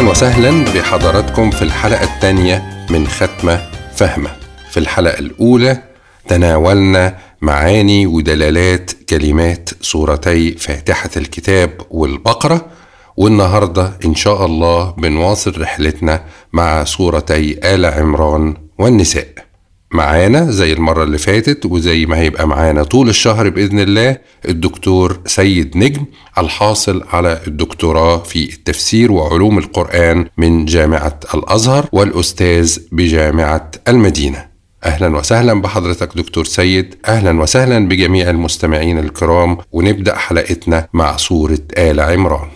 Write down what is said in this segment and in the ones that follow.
أهلا وسهلا بحضراتكم في الحلقة الثانية من ختمة فاهمة. في الحلقة الأولى تناولنا معاني ودلالات كلمات سورتي فاتحة الكتاب والبقرة والنهاردة إن شاء الله بنواصل رحلتنا مع سورتي آل عمران والنساء. معانا زي المرة اللي فاتت وزي ما هيبقى معانا طول الشهر بإذن الله الدكتور سيد نجم الحاصل على الدكتوراه في التفسير وعلوم القرآن من جامعة الأزهر والأستاذ بجامعة المدينة. أهلا وسهلا بحضرتك دكتور سيد. أهلا وسهلا بجميع المستمعين الكرام ونبدأ حلقتنا مع سورة آل عمران.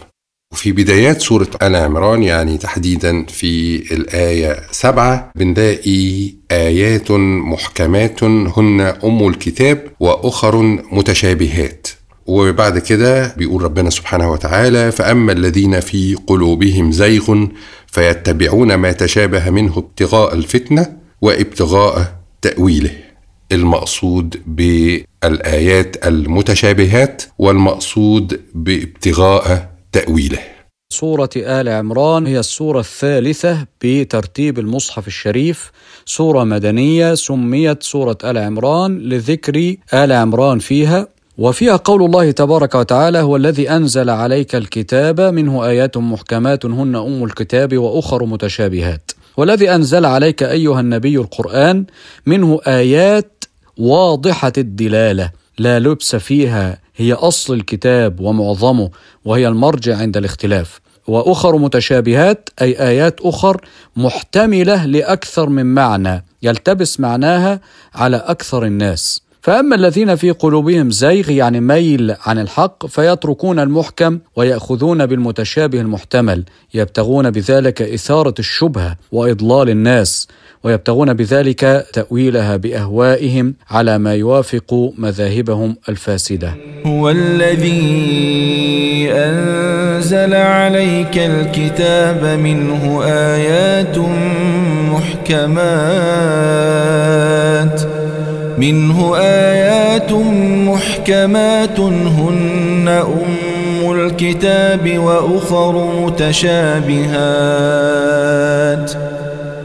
وفي بدايات سورة آل عمران يعني تحديدا في الآية سبعة بنلاقي آيات محكمات هن أم الكتاب وأخر متشابهات. وبعد كده بيقول ربنا سبحانه وتعالى فأما الذين في قلوبهم زيغ فيتبعون ما تشابه منه ابتغاء الفتنة وابتغاء تأويله. المقصود بالآيات المتشابهات والمقصود بابتغاء تأويله. سورة آل عمران هي السورة الثالثة بترتيب المصحف الشريف. سورة مدنية سميت سورة آل عمران لذكر آل عمران فيها. وفيها قول الله تبارك وتعالى هو الذي أنزل عليك الكتاب منه آيات محكمات هن أم الكتاب وأخر متشابهات. والذي أنزل عليك أيها النبي القرآن منه آيات واضحة الدلالة لا لبس فيها هي أصل الكتاب ومعظمه وهي المرجع عند الاختلاف. وأخر متشابهات أي آيات أخر محتملة لأكثر من معنى يلتبس معناها على أكثر الناس. فأما الذين في قلوبهم زيغ يعني ميل عن الحق فيتركون المحكم ويأخذون بالمتشابه المحتمل يبتغون بذلك إثارة الشبهة وإضلال الناس. ويبتغون بذلك تأويلها بأهوائهم على ما يوافق مذاهبهم الفاسدة. هو الذي أنزل عليك الكتاب منه آيات محكمات منه آيات محكمات هن أم الكتاب وأخر متشابهات.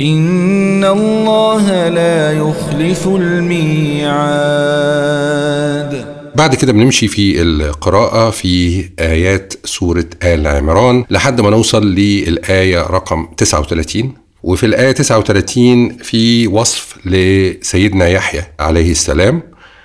إن الله لا يخلف الميعاد. بعد كده بنمشي في القراءة في آيات سورة آل عمران لحد ما نوصل للآية رقم 39 وفي الآية 39 في وصف لسيدنا يحيى عليه السلام.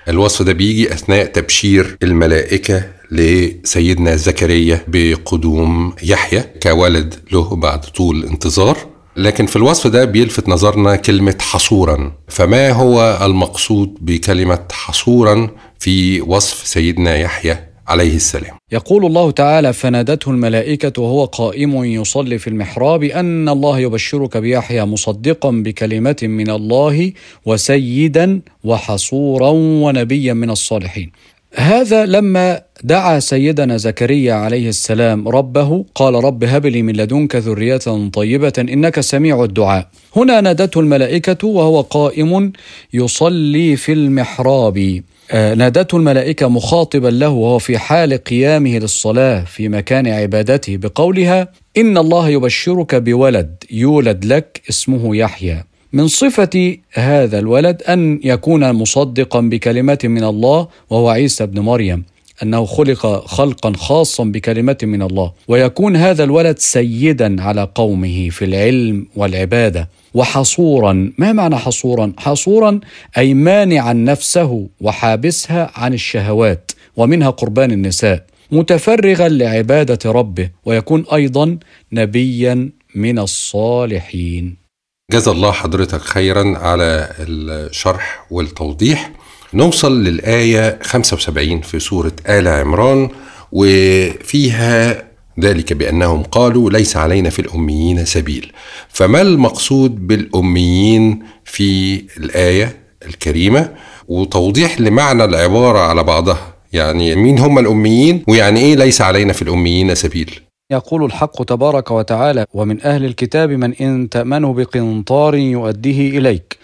الوصف ده بيجي أثناء تبشير الملائكة لسيدنا زكريا بقدوم يحيى كولد له بعد طول انتظار. لكن في الوصف ده بيلفت نظرنا كلمة حصورا. فما هو المقصود بكلمة حصورا في وصف سيدنا يحيى عليه السلام؟ يقول الله تعالى فنادته الملائكة وهو قائم يصلي في المحراب أن الله يبشرك بيحيى مصدقا بكلمة من الله وسيدا وحصورا ونبيا من الصالحين. هذا لما دعا سيدنا زكريا عليه السلام ربه قال رب هب لي من لدنك ذرية طيبة إنك سميع الدعاء. هنا نادته الملائكة وهو قائم يصلي في المحراب. آه، نادته الملائكة مخاطبا له وهو في حال قيامه للصلاة في مكان عبادته بقولها إن الله يبشرك بولد يولد لك اسمه يحيى. من صفة هذا الولد أن يكون مصدقا بكلمة من الله وهو عيسى بن مريم أنه خلق خلقا خاصا بكلمة من الله. ويكون هذا الولد سيدا على قومه في العلم والعبادة. وحصورا ما معنى حصورا؟ حصورا أي مانعا نفسه وحابسها عن الشهوات ومنها قربان النساء. متفرغا لعبادة ربه ويكون أيضا نبيا من الصالحين. جزا الله حضرتك خيرا على الشرح والتوضيح. نوصل للآية 75 في سورة آل عمران وفيها ذلك بأنهم قالوا ليس علينا في الأميين سبيل. فما المقصود بالأميين في الآية الكريمة؟ وتوضيح لمعنى العبارة على بعضها يعني مين هم الأميين ويعني إيه ليس علينا في الأميين سبيل؟ يقول الحق تبارك وتعالى ومن أهل الكتاب من إن تأمنه بقنطار يؤديه إليك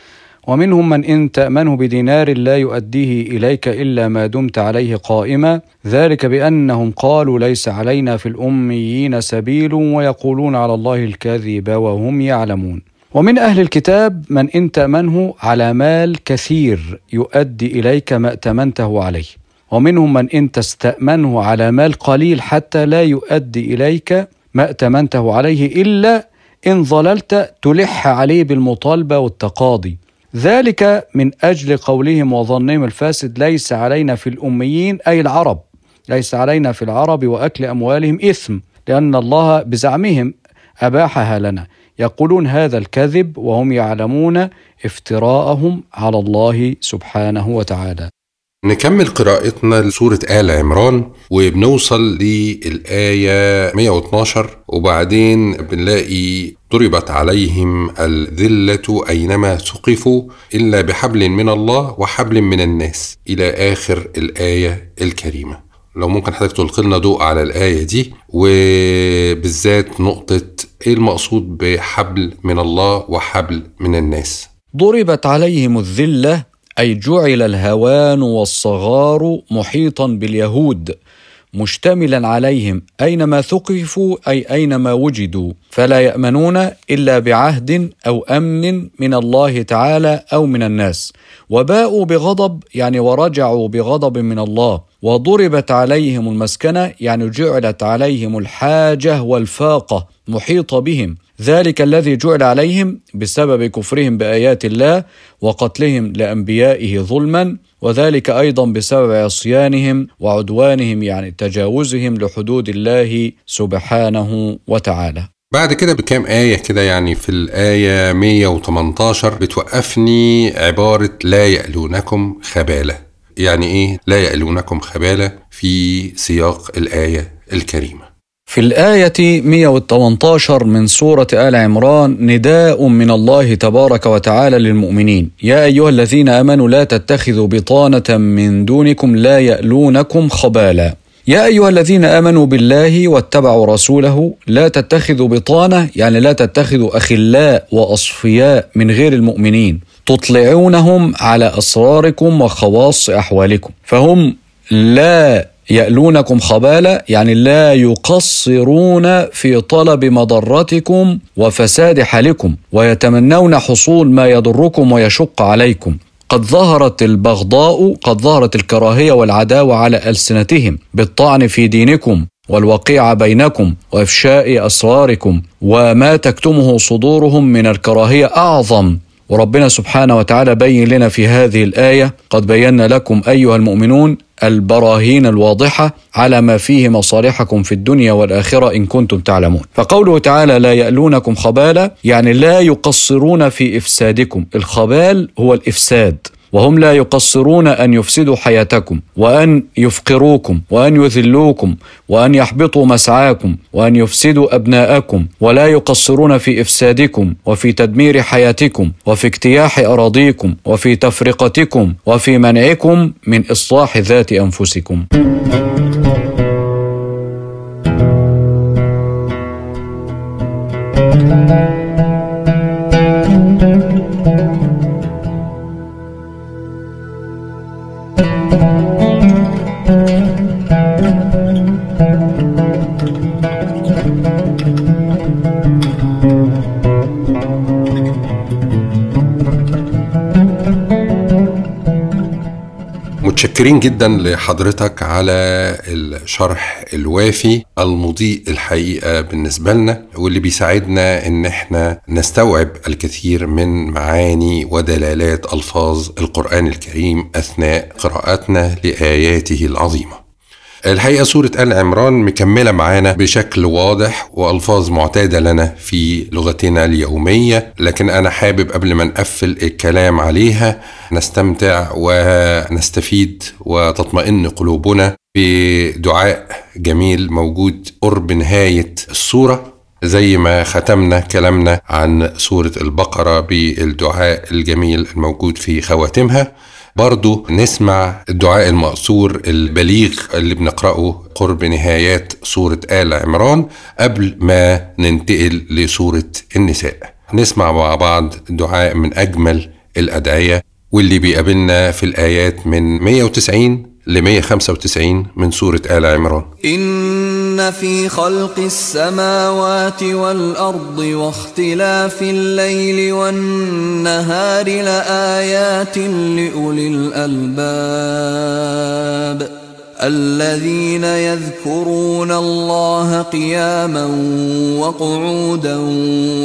ومنهم من إن تأمنه بدينار لا يؤديه إليك إلا ما دمت عليه قائما ذلك بأنهم قالوا ليس علينا في الأميين سبيل ويقولون على الله الكذب وهم يعلمون. ومن أهل الكتاب من إن تأمنه على مال كثير يؤدي إليك ما ائتمنته عليه. ومنهم من إن تستأمنه على مال قليل حتى لا يؤدي إليك ما ائتمنته عليه إلا إن ظللت تلح عليه بالمطالبة والتقاضي. ذلك من أجل قولهم وظنهم الفاسد ليس علينا في الأميين أي العرب. ليس علينا في العرب وأكل أموالهم إثم لأن الله بزعمهم أباحها لنا. يقولون هذا الكذب وهم يعلمون افتراءهم على الله سبحانه وتعالى. نكمل قراءتنا لسورة آل عمران وبنوصل للآية 112 وبعدين بنلاقي ضربت عليهم الذلة أينما ثقفوا إلا بحبل من الله وحبل من الناس إلى آخر الآية الكريمة. لو ممكن حضرتك تلقي لنا ضوء على الآية دي وبالذات نقطة إيه المقصود بحبل من الله وحبل من الناس؟ ضربت عليهم الذلة أي جعل الهوان والصغار محيطا باليهود مشتملا عليهم أينما ثقفوا أي أينما وجدوا فلا يأمنون إلا بعهد أو أمن من الله تعالى أو من الناس. وباءوا بغضب يعني ورجعوا بغضب من الله. وضربت عليهم المسكنة يعني جعلت عليهم الحاجة والفاقة محيطة بهم. ذلك الذي جعل عليهم بسبب كفرهم بآيات الله وقتلهم لأنبيائه ظلما وذلك أيضا بسبب عصيانهم وعدوانهم يعني تجاوزهم لحدود الله سبحانه وتعالى. بعد كده بكام آية كده؟ يعني في الآية 118 بتوقفني عبارة لا يألونكم خبالة يعني إيه لا يألونكم خبالة في سياق الآية الكريمة. في الآية 118 من سورة آل عمران نداء من الله تبارك وتعالى للمؤمنين. يا أيها الذين آمنوا لا تتخذوا بطانة من دونكم لا يألونكم خبالا. يا أيها الذين آمنوا بالله واتبعوا رسوله لا تتخذوا بطانة يعني لا تتخذوا أخلاء وأصفياء من غير المؤمنين. تطلعونهم على أسراركم وخواص أحوالكم. فهم لا يألونكم خبالا يعني لا يقصرون في طلب مضرتكم وفساد حالكم ويتمنون حصول ما يضركم ويشق عليكم. قد ظهرت البغضاء قد ظهرت الكراهية والعداوة على ألسنتهم بالطعن في دينكم والوقيعه بينكم وإفشاء أسراركم وما تكتمه صدورهم من الكراهية أعظم. وربنا سبحانه وتعالى بين لنا في هذه الآية قد بينا لكم أيها المؤمنون البراهين الواضحة على ما فيه مصالحكم في الدنيا والآخرة إن كنتم تعلمون. فقوله تعالى لا يألونكم خبالا يعني لا يقصرون في إفسادكم. الخبال هو الإفساد. وهم لا يقصرون أن يفسدوا حياتكم وأن يفقروكم وأن يذلوكم وأن يحبطوا مسعاكم وأن يفسدوا أبناءكم ولا يقصرون في إفسادكم وفي تدمير حياتكم وفي اجتياح أراضيكم وفي تفرقتكم وفي منعكم من إصلاح ذات أنفسكم. متشكرين جدا لحضرتك على الشرح الوافي المضيء الحقيقة بالنسبة لنا واللي بيساعدنا إن إحنا نستوعب الكثير من معاني ودلالات ألفاظ القرآن الكريم أثناء قراءتنا لآياته العظيمة. الحقيقة سورة آل عمران مكملة معانا بشكل واضح وألفاظ معتادة لنا في لغتنا اليومية لكن أنا حابب قبل ما نقفل الكلام عليها نستمتع ونستفيد وتطمئن قلوبنا بدعاء جميل موجود قرب نهاية السورة زي ما ختمنا كلامنا عن سورة البقرة بالدعاء الجميل الموجود في خواتمها. برضو نسمع الدعاء المأثور البليغ اللي بنقرأه قرب نهايات سورة آل عمران قبل ما ننتقل لسورة النساء. نسمع مع بعض دعاء من أجمل الأدعية واللي بيقابلنا في الآيات من 190 ل 195 من سورة آل عمران. إن في خلق السماوات والأرض واختلاف الليل والنهار لآيات لأولي الألباب. الذين يذكرون الله قياما وقعودا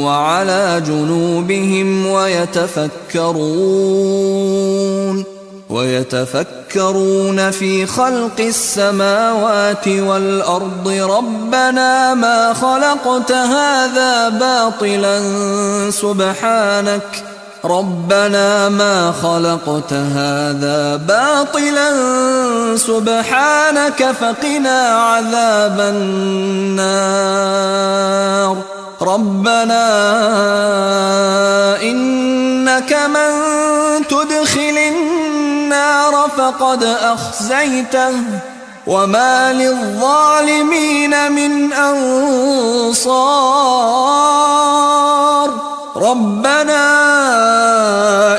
وعلى جنوبهم ويتفكرون. ويتفكرون في خلق السماوات والأرض. ربنا ما خلقت هذا باطلا سبحانك. ربنا ما خلقت هذا باطلا سبحانك. فقنا عذاب النار. ربنا إنك من تدخل النار فقد أخزيته وما للظالمين من أنصار ربنا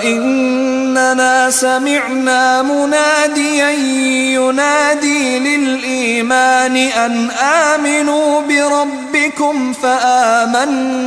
إننا سمعنا مناديا ينادي للإيمان أن آمنوا بربكم فآمنا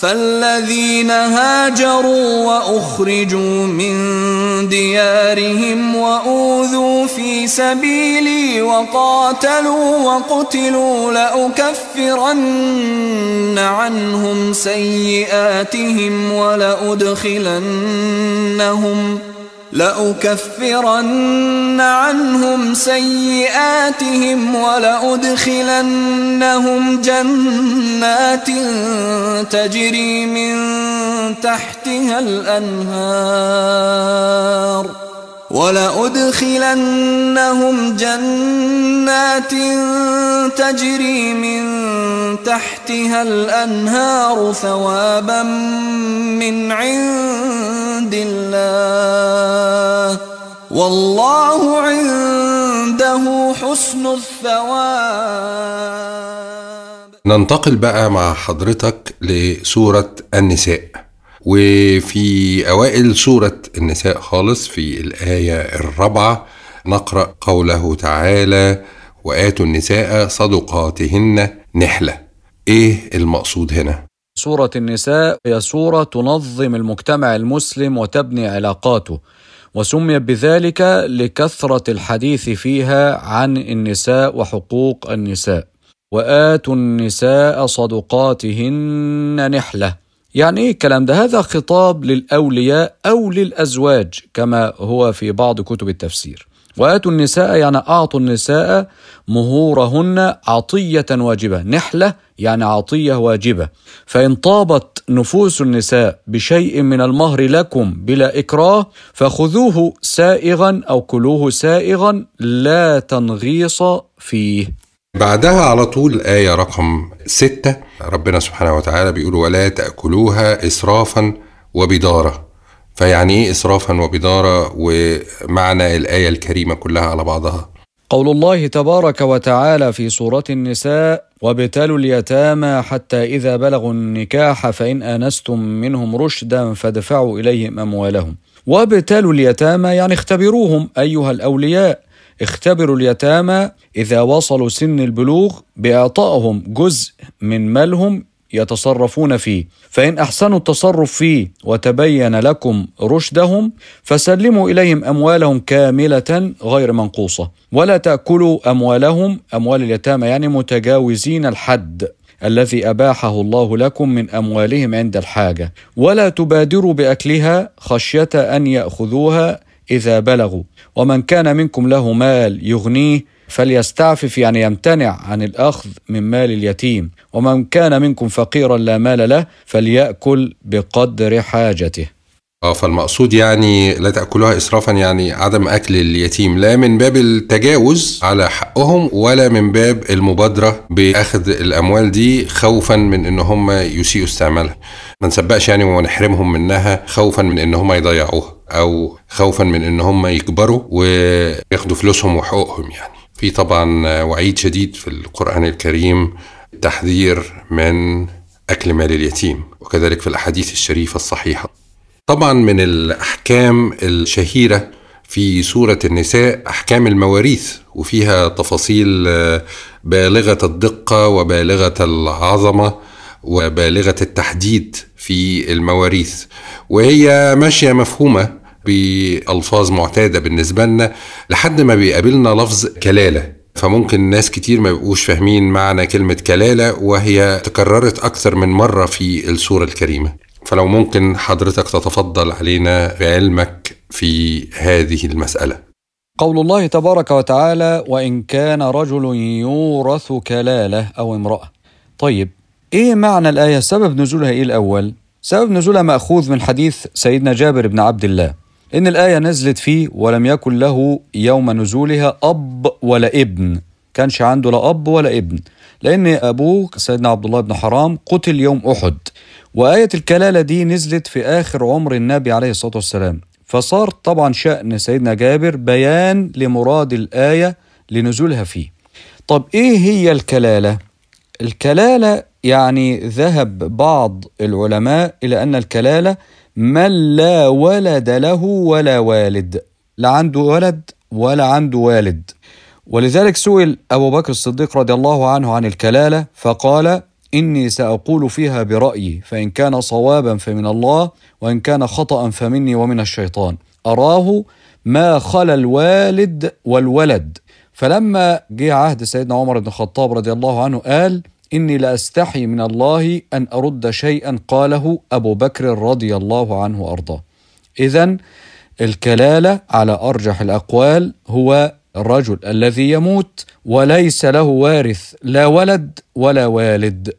فالذين هاجروا وأخرجوا من ديارهم وأوذوا في سبيلي وقاتلوا وقتلوا لأكفرن عنهم سيئاتهم ولأدخلنهم لأكفرن عنهم سيئاتهم ولأدخلنهم جنات تجري من تحتها الأنهار. ولأدخلنهم جنات تجري من تحتها الأنهار ثوابا من عند الله. والله عنده حسن الثواب. ننتقل بقى مع حضرتك لسورة النساء. وفي أوائل سورة النساء خالص في الآية الرابعة نقرأ قوله تعالى وآتوا النساء صدقاتهن نحلة. إيه المقصود هنا؟ سورة النساء هي سورة تنظم المجتمع المسلم وتبني علاقاته وسميت بذلك لكثرة الحديث فيها عن النساء وحقوق النساء. وآتوا النساء صدقاتهن نحلة. يعني إيه الكلام ده هذا خطاب للأولياء أو للأزواج كما هو في بعض كتب التفسير. وآتوا النساء يعني أعطوا النساء مهورهن عطية واجبة. نحلة يعني عطية واجبة. فإن طابت نفوس النساء بشيء من المهر لكم بلا إكراه فخذوه سائغا أو كلوه سائغا لا تنغيص فيه. بعدها على طول الآية رقم ستة. ربنا سبحانه وتعالى بيقول ولا تأكلوها إسرافا وبدارة. فيعني إيه إسرافا وبدارة ومعنى الآية الكريمة كلها على بعضها؟ قول الله تبارك وتعالى في سورة النساء وابتلوا اليتامى حتى إذا بلغوا النكاح فإن آنستم منهم رشدا فادفعوا إليهم أموالهم. وابتلوا اليتامى يعني اختبروهم أيها الأولياء. اختبروا اليتامى إذا وصلوا سن البلوغ بإعطائهم جزء من مالهم يتصرفون فيه. فإن أحسنوا التصرف فيه وتبين لكم رشدهم فسلموا إليهم أموالهم كاملة غير منقوصة. ولا تأكلوا أموالهم أموال اليتامى يعني متجاوزين الحد الذي أباحه الله لكم من أموالهم عند الحاجة. ولا تبادروا بأكلها خشية أن يأخذوها إذا بلغوا. ومن كان منكم له مال يغنيه فليستعفف يعني يمتنع عن الأخذ من مال اليتيم. ومن كان منكم فقيرا لا مال له فليأكل بقدر حاجته. آه فالمقصود يعني لا تأكلوها إسرافا يعني عدم أكل اليتيم. لا من باب التجاوز على حقهم ولا من باب المبادرة بأخذ الأموال دي خوفا من إن هم يسيئوا استعمالها. ما نسبقش يعني ونحرمهم منها خوفا من إن هم يضيعوها. أو خوفا من إن هم يكبروا وياخدوا فلوسهم وحقوقهم يعني. في طبعا وعيد شديد في القرآن الكريم تحذير من أكل مال اليتيم وكذلك في الأحاديث الشريفة الصحيحة. طبعا من الأحكام الشهيرة في سورة النساء أحكام المواريث وفيها تفاصيل بالغة الدقة وبالغة العظمة وبالغة التحديد في المواريث. وهي ماشية مفهومة بألفاظ معتادة بالنسبة لنا لحد ما بيقابلنا لفظ كلالة. فممكن ناس كتير ما بيبقوش فاهمين معنى كلمة كلالة وهي تكررت أكثر من مرة في السورة الكريمة. فلو ممكن حضرتك تتفضل علينا بعلمك في هذه المسألة. قول الله تبارك وتعالى وإن كان رجل يورث كلالة أو امرأة طيب إيه معنى الآية؟ سبب نزولها إيه الأول؟ سبب نزولها مأخوذ من حديث سيدنا جابر بن عبد الله. إن الآية نزلت فيه ولم يكن له يوم نزولها أب ولا ابن. كانش عنده لا أب ولا ابن. لأن أبوه سيدنا عبد الله بن حرام قتل يوم أحد. وآية الكلالة دي نزلت في آخر عمر النبي عليه الصلاة والسلام. فصار طبعا شأن سيدنا جابر بيان لمراد الآية لنزولها فيه. طب إيه هي الكلالة؟ الكلالة يعني ذهب بعض العلماء إلى أن الكلالة من لا ولد له ولا والد. لا عنده ولد ولا عنده والد. ولذلك سئل أبو بكر الصديق رضي الله عنه عن الكلالة فقال إني سأقول فيها برأيي فإن كان صوابا فمن الله وإن كان خطأ فمني ومن الشيطان. أراه ما خلا الوالد والولد. فلما جه عهد سيدنا عمر بن الخطاب رضي الله عنه قال إني لأستحي من الله أن أرد شيئا قاله أبو بكر رضي الله عنه وأرضاه. إذا الكلالة على أرجح الأقوال هو الرجل الذي يموت وليس له وارث لا ولد ولا والد.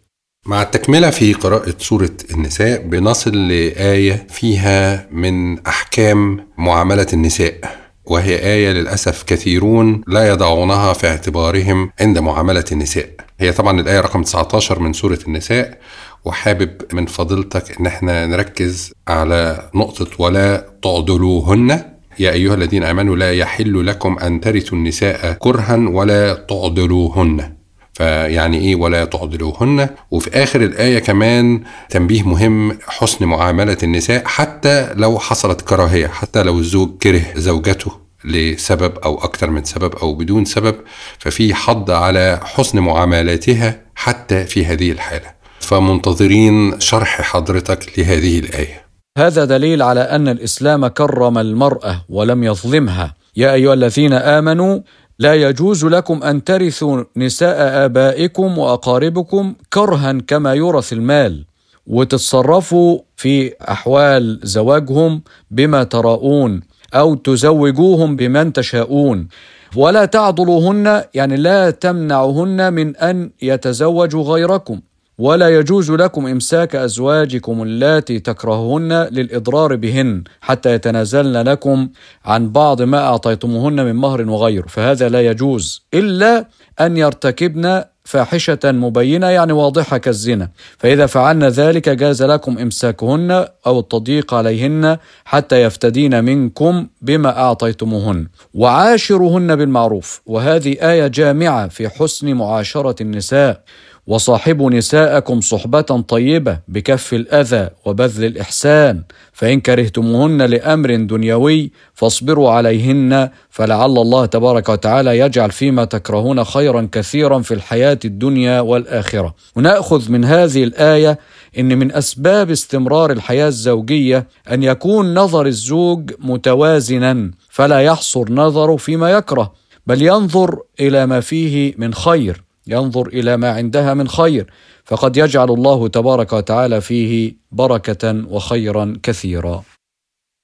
مع التكملة في قراءة سورة النساء بنصل لآية فيها من أحكام معاملة النساء. وهي آية للأسف كثيرون لا يضعونها في اعتبارهم عند معاملة النساء. هي طبعا الآية رقم 19 من سورة النساء. وحابب من فضيلتك إن إحنا نركز على نقطة ولا تعضلوهن يا أيها الذين آمنوا لا يحل لكم أن ترثوا النساء كرها ولا تعضلوهن فيعني إيه ولا تعضلوهن. وفي آخر الآية كمان تنبيه مهم حسن معاملة النساء حتى لو حصلت كراهية حتى لو الزوج كره زوجته لسبب أو أكثر من سبب أو بدون سبب ففي حض على حسن معاملاتها حتى في هذه الحالة. فمنتظرين شرح حضرتك لهذه الآية. هذا دليل على أن الإسلام كرم المرأة ولم يظلمها. يا أيها الذين آمنوا لا يجوز لكم أن ترثوا نساء آبائكم وأقاربكم كرها كما يورث المال وتتصرفوا في أحوال زواجهم بما تراءون أو تزوجوهم بمن تشاءون. ولا تعضلوهن يعني لا تمنعهن من أن يتزوجوا غيركم. ولا يجوز لكم إمساك أزواجكم اللاتي تكرههن للإضرار بهن حتى يتنازلن لكم عن بعض ما أعطيتموهن من مهر وغيره فهذا لا يجوز إلا أن يرتكبن فاحشة مبينة يعني واضحة كالزنا. فإذا فعلن ذلك جاز لكم إمساكهن أو التضييق عليهن حتى يفتدين منكم بما أعطيتموهن. وعاشروهن بالمعروف. وهذه آية جامعة في حسن معاشرة النساء. وصاحبوا نساءكم صحبة طيبة بكف الأذى وبذل الإحسان فإن كرهتموهن لأمر دنيوي فاصبروا عليهن فلعل الله تبارك وتعالى يجعل فيما تكرهون خيرا كثيرا في الحياة الدنيا والآخرة. ونأخذ من هذه الآية إن من أسباب استمرار الحياة الزوجية أن يكون نظر الزوج متوازنا فلا يحصر نظره فيما يكره بل ينظر إلى ما فيه من خير. ينظر إلى ما عندها من خير. فقد يجعل الله تبارك وتعالى فيه بركة وخيرا كثيرا.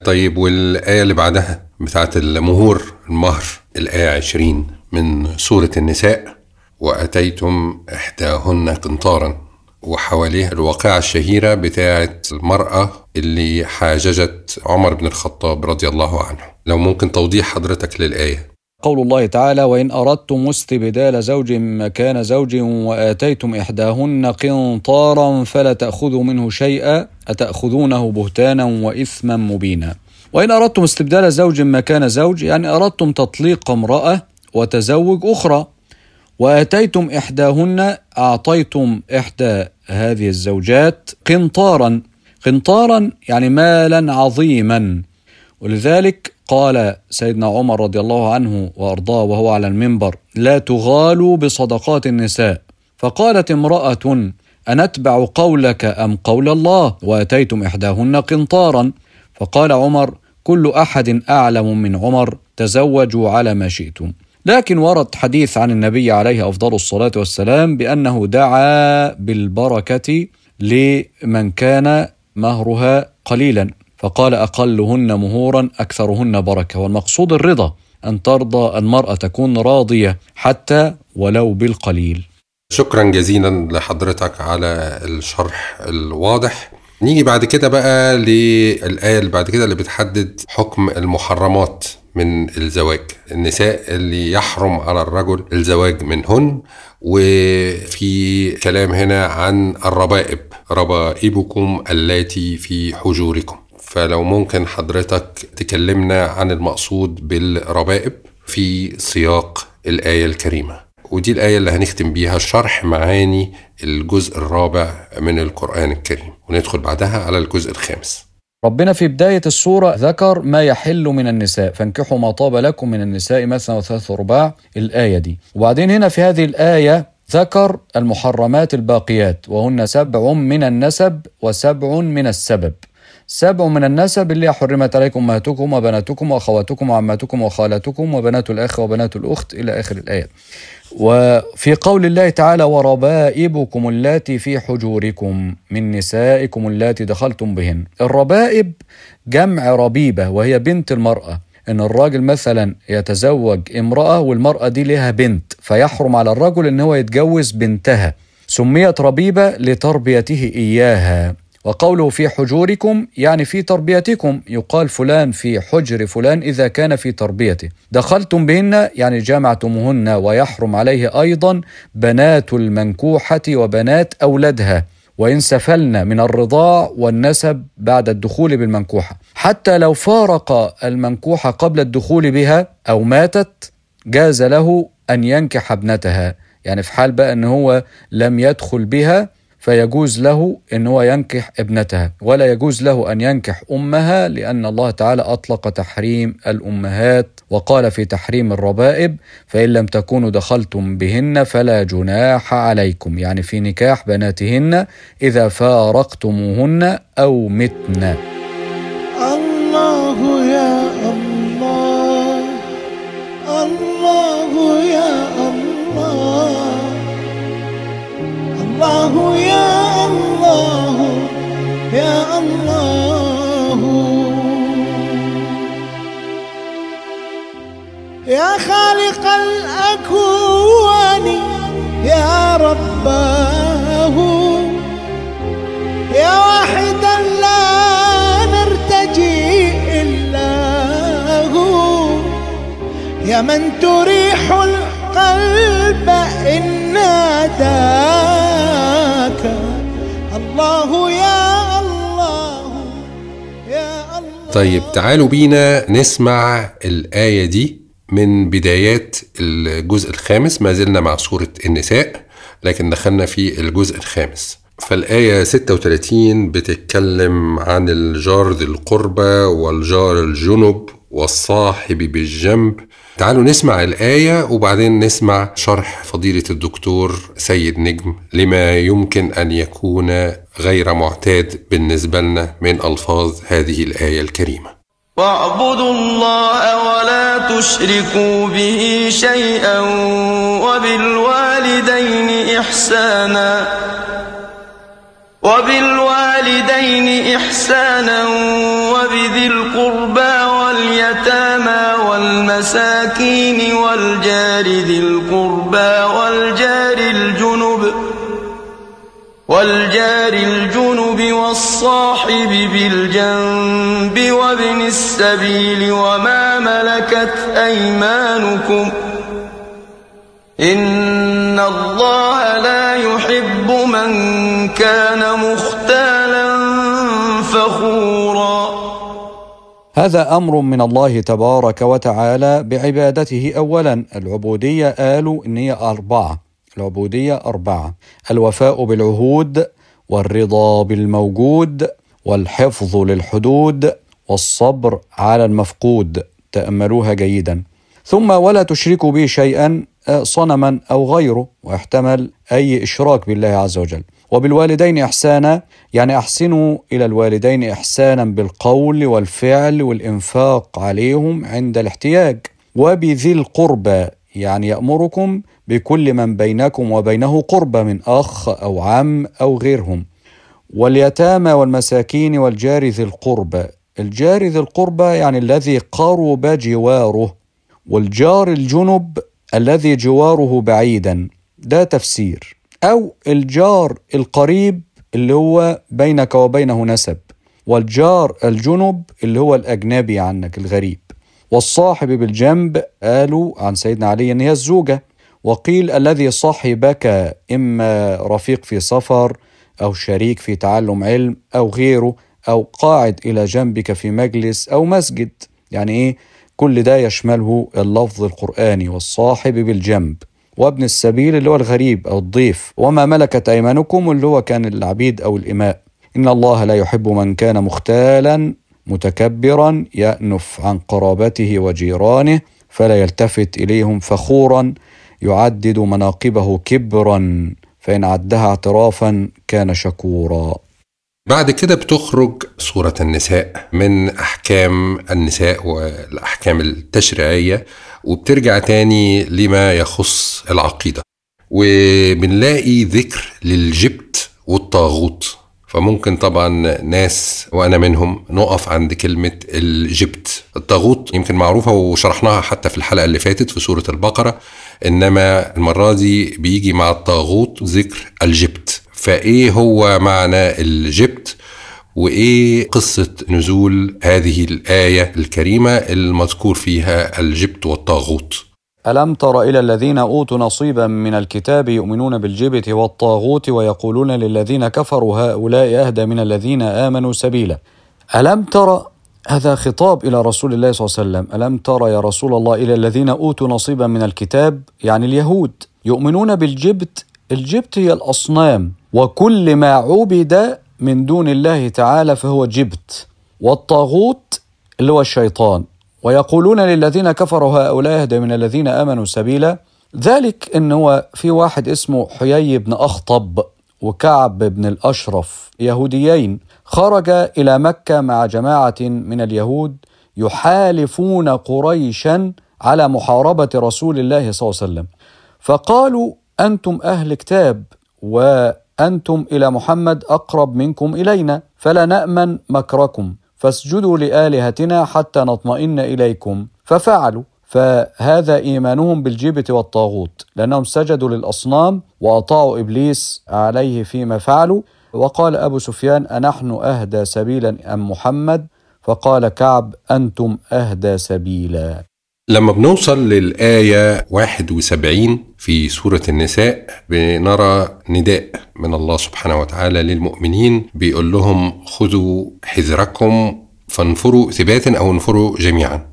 طيب والآية اللي بعدها بتاعت المهور المهر الآية 20 من سورة النساء وأتيتم إحداهن قنطارا وحواليها الواقعة الشهيرة بتاعت المرأة اللي حاججت عمر بن الخطاب رضي الله عنه. لو ممكن توضيح حضرتك للآية. قول الله تعالى وإن أردتم استبدال زوج مكان زوج وآتيتم إحداهن قنطارا فلا تأخذوا منه شيئا أتأخذونه بهتانا وإثما مبينا. وإن أردتم استبدال زوج مكان زوج يعني أردتم تطليق امرأة وتزوج أخرى. وآتيتم إحداهن أعطيتم إحدى هذه الزوجات قنطارا. قنطارا يعني مالا عظيما. ولذلك قال سيدنا عمر رضي الله عنه وأرضاه وهو على المنبر لا تغالوا بصدقات النساء. فقالت امرأة أنتبع قولك أم قول الله؟ وأتيتم إحداهن قنطارا. فقال عمر كل أحد أعلم من عمر تزوجوا على ما شئتم. لكن ورد حديث عن النبي عليه أفضل الصلاة والسلام بأنه دعا بالبركة لمن كان مهرها قليلا. فقال أقلهن مهورا أكثرهن بركة. والمقصود الرضا أن ترضى المرأة تكون راضية حتى ولو بالقليل. شكرا جزيلا لحضرتك على الشرح الواضح. نيجي بعد كده بقى للآية اللي بعد كده اللي بتحدد حكم المحرمات من الزواج. النساء اللي يحرم على الرجل الزواج منهن. وفي كلام هنا عن الربائب ربائبكم اللاتي في حجوركم. فلو ممكن حضرتك تكلمنا عن المقصود بالربائب في سياق الآية الكريمة. ودي الآية اللي هنختم بيها شرح معاني الجزء الرابع من القرآن الكريم. وندخل بعدها على الجزء الخامس. ربنا في بداية السورة ذكر ما يحل من النساء. فانكحوا ما طاب لكم من النساء مثنى وثلاث ورباع الآية دي. وبعدين هنا في هذه الآية ذكر المحرمات الباقيات وهن سبع من النسب وسبع من السبب. سبع من النسب اللي حرمت عليكم أمهاتكم وبناتكم وأخواتكم وعماتكم وخالاتكم وبنات الأخ وبنات الأخت إلى آخر الآية. وفي قول الله تعالى وربائبكم اللاتي في حجوركم من نسائكم اللاتي دخلتم بهن. الربائب جمع ربيبة وهي بنت المرأة. إن الراجل مثلا يتزوج امرأة والمرأة دي لها بنت فيحرم على الرجل إن هو يتجوز بنتها. سميت ربيبة لتربيته إياها وقوله في حجوركم يعني في تربيتكم. يقال فلان في حجر فلان إذا كان في تربيته. دخلتم بهن يعني جامعتموهن ويحرم عليه أيضا بنات المنكوحة وبنات أولادها. وإن سفلن من الرضاع والنسب بعد الدخول بالمنكوحة. حتى لو فارق المنكوحة قبل الدخول بها أو ماتت جاز له أن ينكح ابنتها. يعني في حال بقى أن هو لم يدخل بها فيجوز له إن هو ينكح ابنتها ولا يجوز له أن ينكح أمها لأن الله تعالى أطلق تحريم الأمهات وقال في تحريم الربائب فإن لم تكونوا دخلتم بهن فلا جناح عليكم. يعني في نكاح بناتهن إذا فارقتموهن أو متن. الله يا الله يا الله. يا خالق الأكوان يا رباه. يا واحدا لا نرتجي إلا هو. يا من تريح القلب إن ناداك الله يا الله يا الله. طيب تعالوا بينا نسمع الآية دي من بدايات الجزء الخامس. ما زلنا مع سورة النساء لكن دخلنا في الجزء الخامس. فالآية 36 بتتكلم عن الجار ذي القربى والجار الجنب والصاحب بالجنب. تعالوا نسمع الآية وبعدين نسمع شرح فضيلة الدكتور سيد نجم لما يمكن أن يكون غير معتاد بالنسبة لنا من ألفاظ هذه الآية الكريمة. واعبدوا الله ولا تشركوا به شيئا وبالوالدين إحسانا وبالوالدين إحسانا وبذي القربى واليتامى والمساكين والجار ذي القربى والجار الجنب والجار الجنب والصاحب بالجنب وابن السبيل وما ملكت أيمانكم إن الله لا يحب من كان مختالا فخورا. هذا أمر من الله تبارك وتعالى بعبادته اولا العبودية قالوا ان هي أربعة. العبودية أربعة الوفاء بالعهود والرضا بالموجود والحفظ للحدود والصبر على المفقود. تأملوها جيدا. ثم ولا تشركوا به شيئا آه، صنما أو غيره. واحتمل أي إشراك بالله عز وجل. وبالوالدين إحسانا يعني أحسنوا إلى الوالدين إحسانا بالقول والفعل والإنفاق عليهم عند الاحتياج. وبذي القربى يعني يأمركم بكل من بينكم وبينه قربى من أخ أو عم أو غيرهم. واليتامى والمساكين والجار ذي القربى الجار ذي القربى يعني الذي قرب جواره والجار الجنب الذي جواره بعيدا. ده تفسير. أو الجار القريب اللي هو بينك وبينه نسب والجار الجنب اللي هو الأجنبي عنك الغريب. والصاحب بالجنب قالوا عن سيدنا علي إن هي الزوجة. وقيل الذي صاحبك إما رفيق في سفر أو شريك في تعلم علم أو غيره أو قاعد إلى جنبك في مجلس أو مسجد. يعني إيه؟ كل ده يشمله اللفظ القرآني والصاحب بالجنب. وابن السبيل اللي هو الغريب أو الضيف. وما ملكت أيمانكم اللي هو كان العبيد أو الإماء. إن الله لا يحب من كان مختالا متكبرا يأنف عن قرابته وجيرانه فلا يلتفت إليهم فخورا يعدد مناقبه كبرا فإن عدها اعترافا كان شكورا. بعد كده بتخرج سورة النساء من أحكام النساء والأحكام التشريعية وبترجع تاني لما يخص العقيدة. وبنلاقي ذكر للجبت والطاغوت. فممكن طبعا ناس وأنا منهم نقف عند كلمة الجبت. الطاغوت يمكن معروفة وشرحناها حتى في الحلقة اللي فاتت في سورة البقرة إنما المرة دي بيجي مع الطاغوت ذكر الجبت. فإيه هو معنى الجبت؟ وإيه قصة نزول هذه الآية الكريمة المذكور فيها الجبت والطاغوت؟ ألم تر إلى الذين أوتوا نصيبا من الكتاب يؤمنون بالجبت والطاغوت ويقولون للذين كفروا هؤلاء أهدى من الذين آمنوا سبيلا؟ ألم تر هذا خطاب إلى رسول الله صلى الله عليه وسلم. ألم تر يا رسول الله إلى الذين أوتوا نصيبا من الكتاب يعني اليهود يؤمنون بالجبت؟ الجبت هي الأصنام وكل ما عبد من دون الله تعالى فهو جبت والطاغوت اللي هو الشيطان. ويقولون للذين كفروا هؤلاء اهدى من الذين آمنوا سبيلا. ذلك إن هو في واحد اسمه حيي بن أخطب وكعب بن الأشرف يهوديين خرج إلى مكة مع جماعة من اليهود يحالفون قريشا على محاربة رسول الله صلى الله عليه وسلم. فقالوا أنتم أهل كتاب وأنتم إلى محمد أقرب منكم إلينا فلا نأمن مكركم. فاسجدوا لآلهتنا حتى نطمئن إليكم. ففعلوا فهذا إيمانهم بالجبت والطاغوت لأنهم سجدوا للأصنام وأطاعوا إبليس عليه فيما فعلوا. وقال أبو سفيان أنحن أهدى سبيلا أم محمد؟ فقال كعب أنتم أهدى سبيلا. لما بنوصل للآية 71 في سورة النساء بنرى نداء من الله سبحانه وتعالى للمؤمنين بيقول لهم خذوا حذركم فانفروا ثباتا أو انفروا جميعا.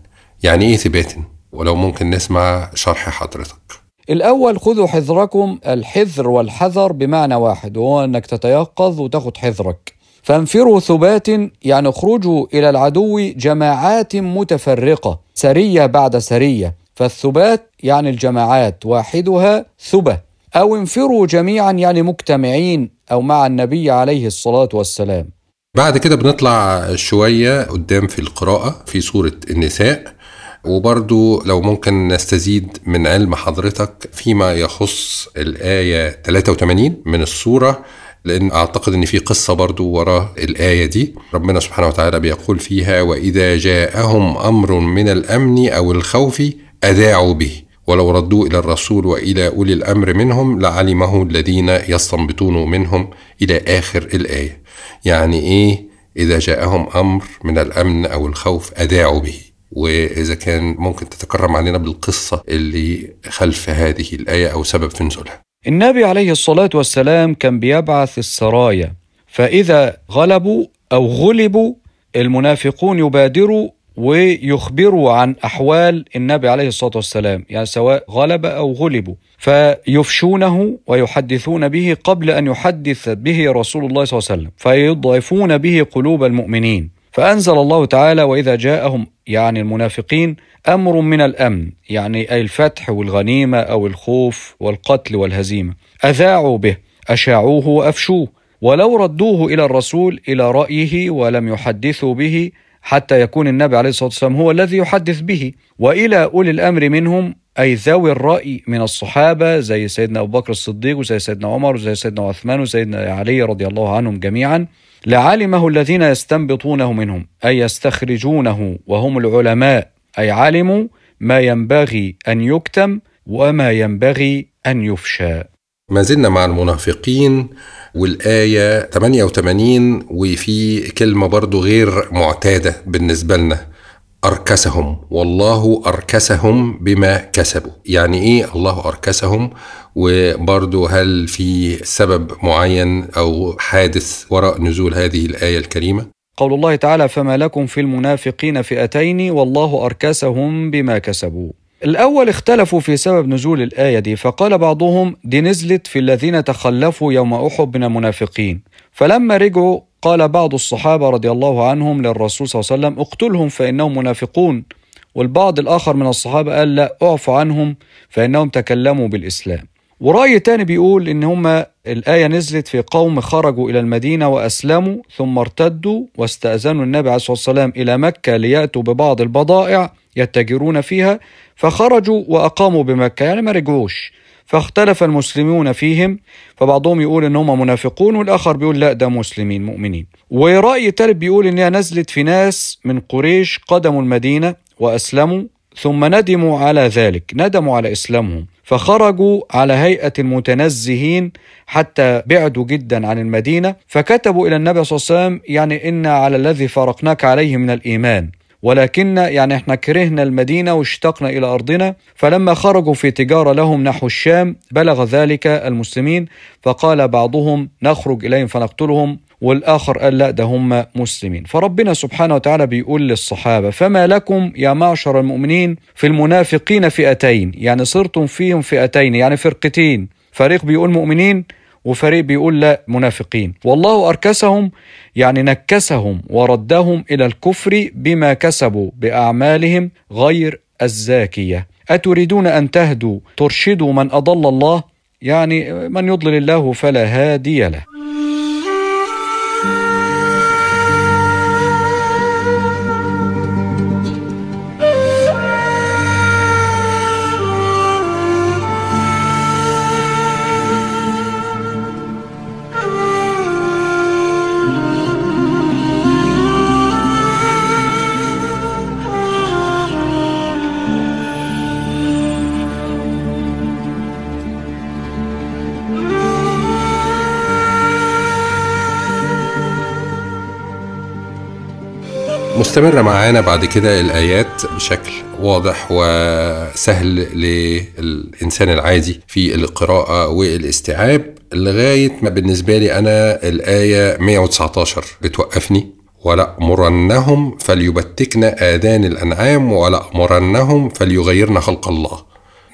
يعني إيه ثباتا؟ ولو ممكن نسمع شرح حضرتك. الأول خذوا حذركم الحذر والحذر بمعنى واحد وهو أنك تتيقظ وتاخد حذرك. فانفروا ثبات يعني اخرجوا إلى العدو جماعات متفرقة سرية بعد سرية. فالثبات يعني الجماعات واحدها ثبة. أو انفروا جميعا يعني مجتمعين أو مع النبي عليه الصلاة والسلام. بعد كده بنطلع شوية قدام في القراءة في سورة النساء. وبرضو لو ممكن نستزيد من علم حضرتك فيما يخص الآية 83 من السورة لأن أعتقد أن في قصة برضو وراء الآية دي. ربنا سبحانه وتعالى بيقول فيها وإذا جاءهم أمر من الأمن أو الخوف أذاعوا به. ولو ردوا إلى الرسول وإلى أولي الأمر منهم لعلمه الذين يستنبطون منهم إلى آخر الآية. يعني إيه؟ إذا جاءهم أمر من الأمن أو الخوف أذاعوا به. وإذا كان ممكن تتكرم علينا بالقصة اللي خلف هذه الآية أو سبب في نزولها. النبي عليه الصلاة والسلام كان بيبعث السرايا فإذا غلبوا أو غلبوا المنافقون يبادروا ويخبروا عن أحوال النبي عليه الصلاة والسلام يعني سواء غلب أو غلبوا فيفشونه ويحدثون به قبل أن يحدث به رسول الله صلى الله عليه وسلم فيضعفون به قلوب المؤمنين. فأنزل الله تعالى وإذا جاءهم يعني المنافقين أمر من الأمن يعني أي الفتح والغنيمة أو الخوف والقتل والهزيمة. أذاعوا به أشاعوه وأفشوه ولو ردوه إلى الرسول إلى رأيه ولم يحدثوا به حتى يكون النبي عليه الصلاة والسلام هو الذي يحدث به. وإلى أولي الأمر منهم أي ذوي الرأي من الصحابة زي سيدنا أبو بكر الصديق وزي سيدنا عمر وزي سيدنا عثمان وسيدنا علي رضي الله عنهم جميعا. لعلمه الذين يستنبطونه منهم أي يستخرجونه وهم العلماء. أي علموا ما ينبغي أن يكتم وما ينبغي أن يفشى. ما زلنا مع المنافقين والآية 88 وفي كلمة برضو غير معتادة بالنسبة لنا أركسهم. والله أركسهم بما كسبوا. يعني إيه الله أركسهم؟ وبرضو هل في سبب معين أو حادث وراء نزول هذه الآية الكريمة؟ قول الله تعالى فما لكم في المنافقين فئتين والله أركسهم بما كسبوا. الأول اختلفوا في سبب نزول الآية دي فقال بعضهم دي نزلت في الذين تخلفوا يوم أحب من المنافقين فلما رجعوا قال بعض الصحابة رضي الله عنهم للرسول صلى الله عليه وسلم اقتلهم فإنهم منافقون والبعض الآخر من الصحابة قال لا اعف عنهم فإنهم تكلموا بالإسلام ورأي تاني بيقول إن هما الآية نزلت في قوم خرجوا إلى المدينة وأسلموا ثم ارتدوا واستأذنوا النبي عليه الصلاة والسلام إلى مكة ليأتوا ببعض البضائع يتجرون فيها فخرجوا وأقاموا بمكة يعني ما رجعوش. فاختلف المسلمون فيهم فبعضهم يقول ان هم منافقون والآخر بيقول لا ده مسلمين مؤمنين. ورأي تالت بيقول انها نزلت في ناس من قريش قدموا المدينة وأسلموا ثم ندموا على ذلك ندموا على إسلامهم. فخرجوا على هيئة المتنزهين حتى بعدوا جدا عن المدينة فكتبوا إلى النبي صلى الله عليه وسلم يعني إن على الذي فارقناك عليه من الإيمان. ولكن يعني إحنا كرهنا المدينة واشتقنا إلى أرضنا فلما خرجوا في تجارة لهم نحو الشام بلغ ذلك المسلمين فقال بعضهم نخرج إليهم فنقتلهم والآخر قال لا ده هم مسلمين فربنا سبحانه وتعالى بيقول للصحابة فما لكم يا معشر المؤمنين في المنافقين فئتين يعني صرتم فيهم فئتين يعني فرقتين فريق بيقول مؤمنين وفريق بيقول لا منافقين. والله أركسهم يعني نكسهم وردهم إلى الكفر بما كسبوا بأعمالهم غير الزاكية. أتريدون أن تهدوا ترشدوا من أضل الله؟ يعني من يضلل الله فلا هادي له. مستمرة معانا بعد كده الآيات بشكل واضح وسهل للإنسان العادي في القراءة والاستيعاب لغاية ما بالنسبة لي أنا الآية 119 بتوقفني. ولأمرنهم فليبتكن آذان الأنعام ولأمرنهم فليغيرن خلق الله.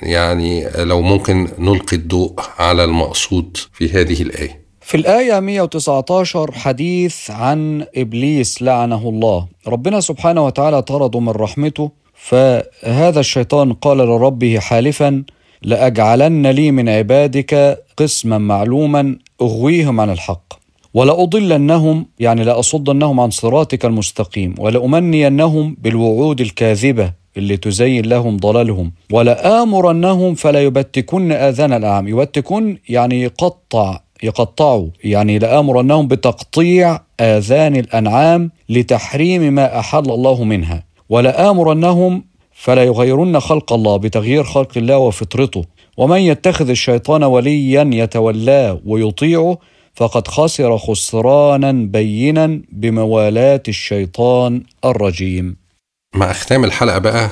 يعني لو ممكن نلقي الضوء على المقصود في هذه الآية. في الآية 119 حديث عن إبليس لعنه الله. ربنا سبحانه وتعالى طرده من رحمته فهذا الشيطان قال لربه حالفا لأجعلن لي من عبادك قسما معلوما أغويهم عن الحق. ولأضلنهم يعني لأصدنهم عن صراطك المستقيم ولأمنينهم بالوعود الكاذبة اللي تزين لهم ضلالهم ولآمرنهم فلا يبتكن آذان الأعم يبتكن يعني يقطع يقطعوا. يعني لآمرنهم بتقطيع آذان الأنعام لتحريم ما أحل الله منها. ولآمرنهم فلا يغيرن خلق الله بتغيير خلق الله وفطرته. ومن يتخذ الشيطان وليا يتولاه ويطيعه فقد خسر خسرانا بينا بموالاة الشيطان الرجيم. مع ختام الحلقة بقى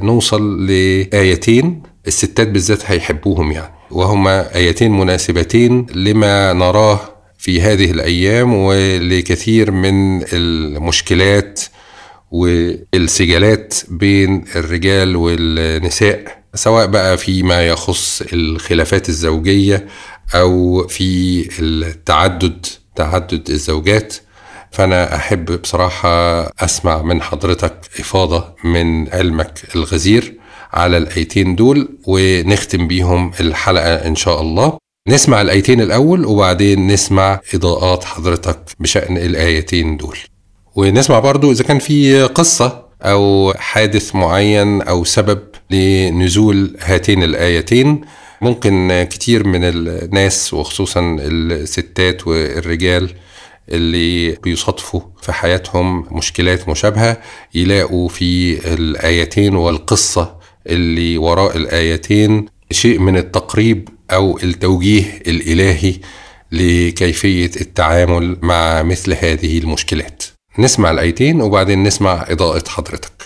هنوصل لآيتين. الستات بالذات هيحبوهم يعني. وهما آيتين مناسبتين لما نراه في هذه الأيام ولكثير من المشكلات والسجالات بين الرجال والنساء سواء بقى فيما يخص الخلافات الزوجية أو في التعدد تعدد الزوجات. فأنا أحب بصراحة أسمع من حضرتك إفاضة من علمك الغزير. على الآيتين دول ونختم بيهم الحلقة إن شاء الله. نسمع الآيتين الأول وبعدين نسمع إضاءات حضرتك بشأن الآيتين دول. ونسمع برضو إذا كان في قصة أو حادث معين أو سبب لنزول هاتين الآيتين ممكن كتير من الناس وخصوصا الستات والرجال اللي بيصادفوا في حياتهم مشكلات مشابهة يلاقوا في الآيتين والقصة اللي وراء الآيتين شيء من التقريب أو التوجيه الإلهي لكيفية التعامل مع مثل هذه المشكلات. نسمع الآيتين وبعدين نسمع إضاءة حضرتك.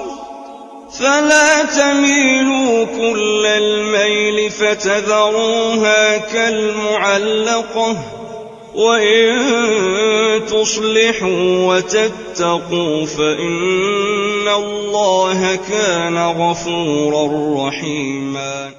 فلا تميلوا كل الميل فتذروها كالمعلقة وإن تصلحوا وتتقوا فإن الله كان غفورا رحيما.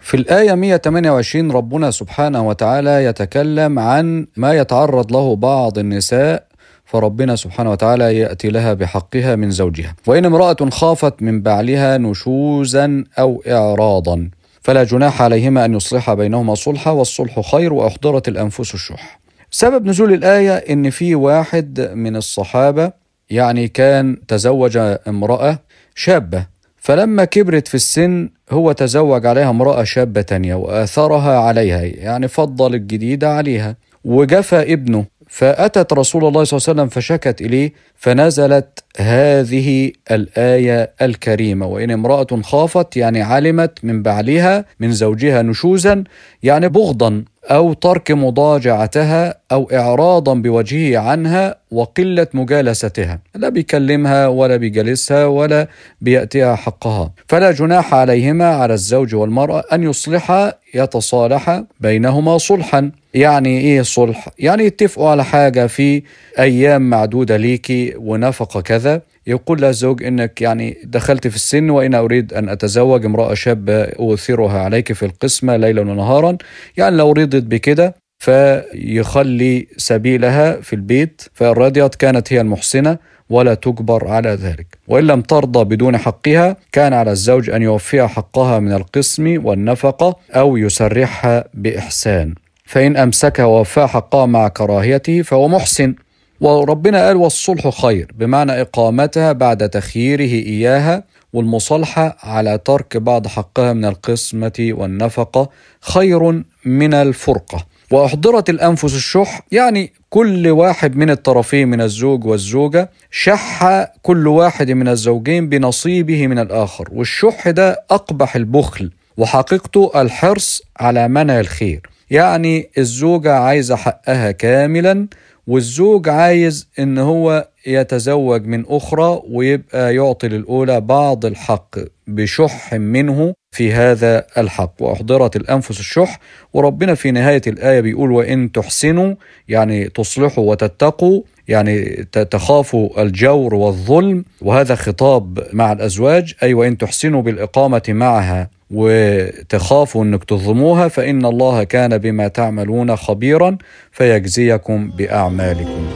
في الآية 128 ربنا سبحانه وتعالى يتكلم عن ما يتعرض له بعض النساء فربنا سبحانه وتعالى يأتي لها بحقها من زوجها. وإن امرأة خافت من بعلها نشوزا أو إعراضا فلا جناح عليهما أن يصلحا بينهما صلحا والصلح خير وأحضرت الأنفس الشح. سبب نزول الآية إن في واحد من الصحابة يعني كان تزوج امرأة شابة فلما كبرت في السن هو تزوج عليها امرأة شابة تانية وآثرها عليها يعني فضل الجديدة عليها. وجفى ابنه فأتت رسول الله صلى الله عليه وسلم فشكت إليه فنزلت هذه الآية الكريمة. وإن امرأة خافت يعني علمت من بعلها من زوجها نشوزا يعني بغضا. أو ترك مضاجعتها أو إعراضا بوجهه عنها وقلة مجالستها. لا بيكلمها ولا بيجلسها ولا بيأتيها حقها. فلا جناح عليهما على الزوج والمرأة أن يصلحا يتصالحا بينهما صلحا. يعني إيه صلح؟ يعني يتفقوا على حاجة في أيام معدودة ليكي ونفقة كذا. يقول لها الزوج إنك يعني دخلت في السن وأنا أريد أن أتزوج امرأة شابة أوثرها عليك في القسمة ليلا ونهارا. يعني لو رضيت بكده فيخلي سبيلها في البيت فإن رضيت كانت هي المحسنة ولا تجبر على ذلك. وإن لم ترضى بدون حقها كان على الزوج أن يوفيها حقها من القسم والنفقة أو يسرحها بإحسان. فإن أمسكها ووفاها حقها مع كراهيته فهو محسن. وربنا قال والصلح خير بمعنى إقامتها بعد تخييره إياها والمصالحة على ترك بعض حقها من القسمة والنفقة خير من الفرقة. وأحضرت الأنفس الشح يعني كل واحد من الطرفين من الزوج والزوجة شح كل واحد من الزوجين بنصيبه من الآخر والشح ده أقبح البخل وحقيقته الحرص على منع الخير. يعني الزوجة عايزة حقها كاملا والزوج عايز إن هو يتزوج من أخرى ويبقى يعطي للأولى بعض الحق بشح منه في هذا الحق. وأحضرت الأنفس الشح. وربنا في نهاية الآية بيقول وإن تحسنوا يعني تصلحوا وتتقوا يعني تخافوا الجور والظلم. وهذا خطاب مع الأزواج أي وإن تحسنوا بالإقامة معها. وتخافوا إنك تظلموها فإن الله كان بما تعملون خبيرا فيجزيكم بأعمالكم.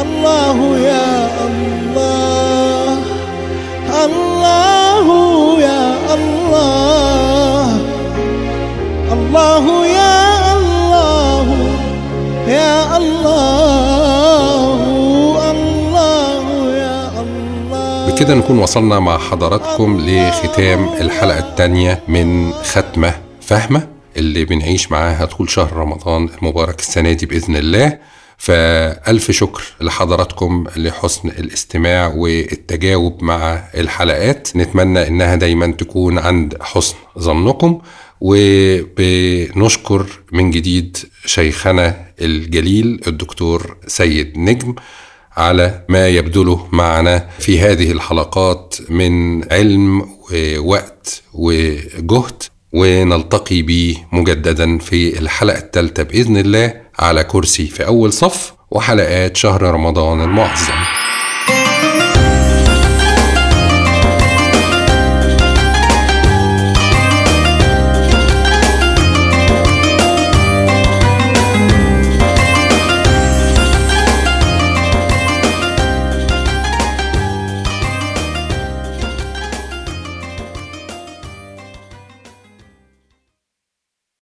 الله يا الله الله يا الله الله يا بكده نكون وصلنا مع حضراتكم لختام الحلقة الثانية من ختمة فهمة اللي بنعيش معاها طول شهر رمضان المبارك السنة دي بإذن الله. فألف شكر لحضراتكم لحسن الاستماع والتجاوب مع الحلقات. نتمنى إنها دايما تكون عند حسن ظنكم. وبنشكر من جديد شيخنا الجليل الدكتور سيد نجم. على ما يبذله معنا في هذه الحلقات من علم ووقت وجهد ونلتقي به مجددا في الحلقة الثالثة بإذن الله على كرسي في أول صف وحلقات شهر رمضان المعظم.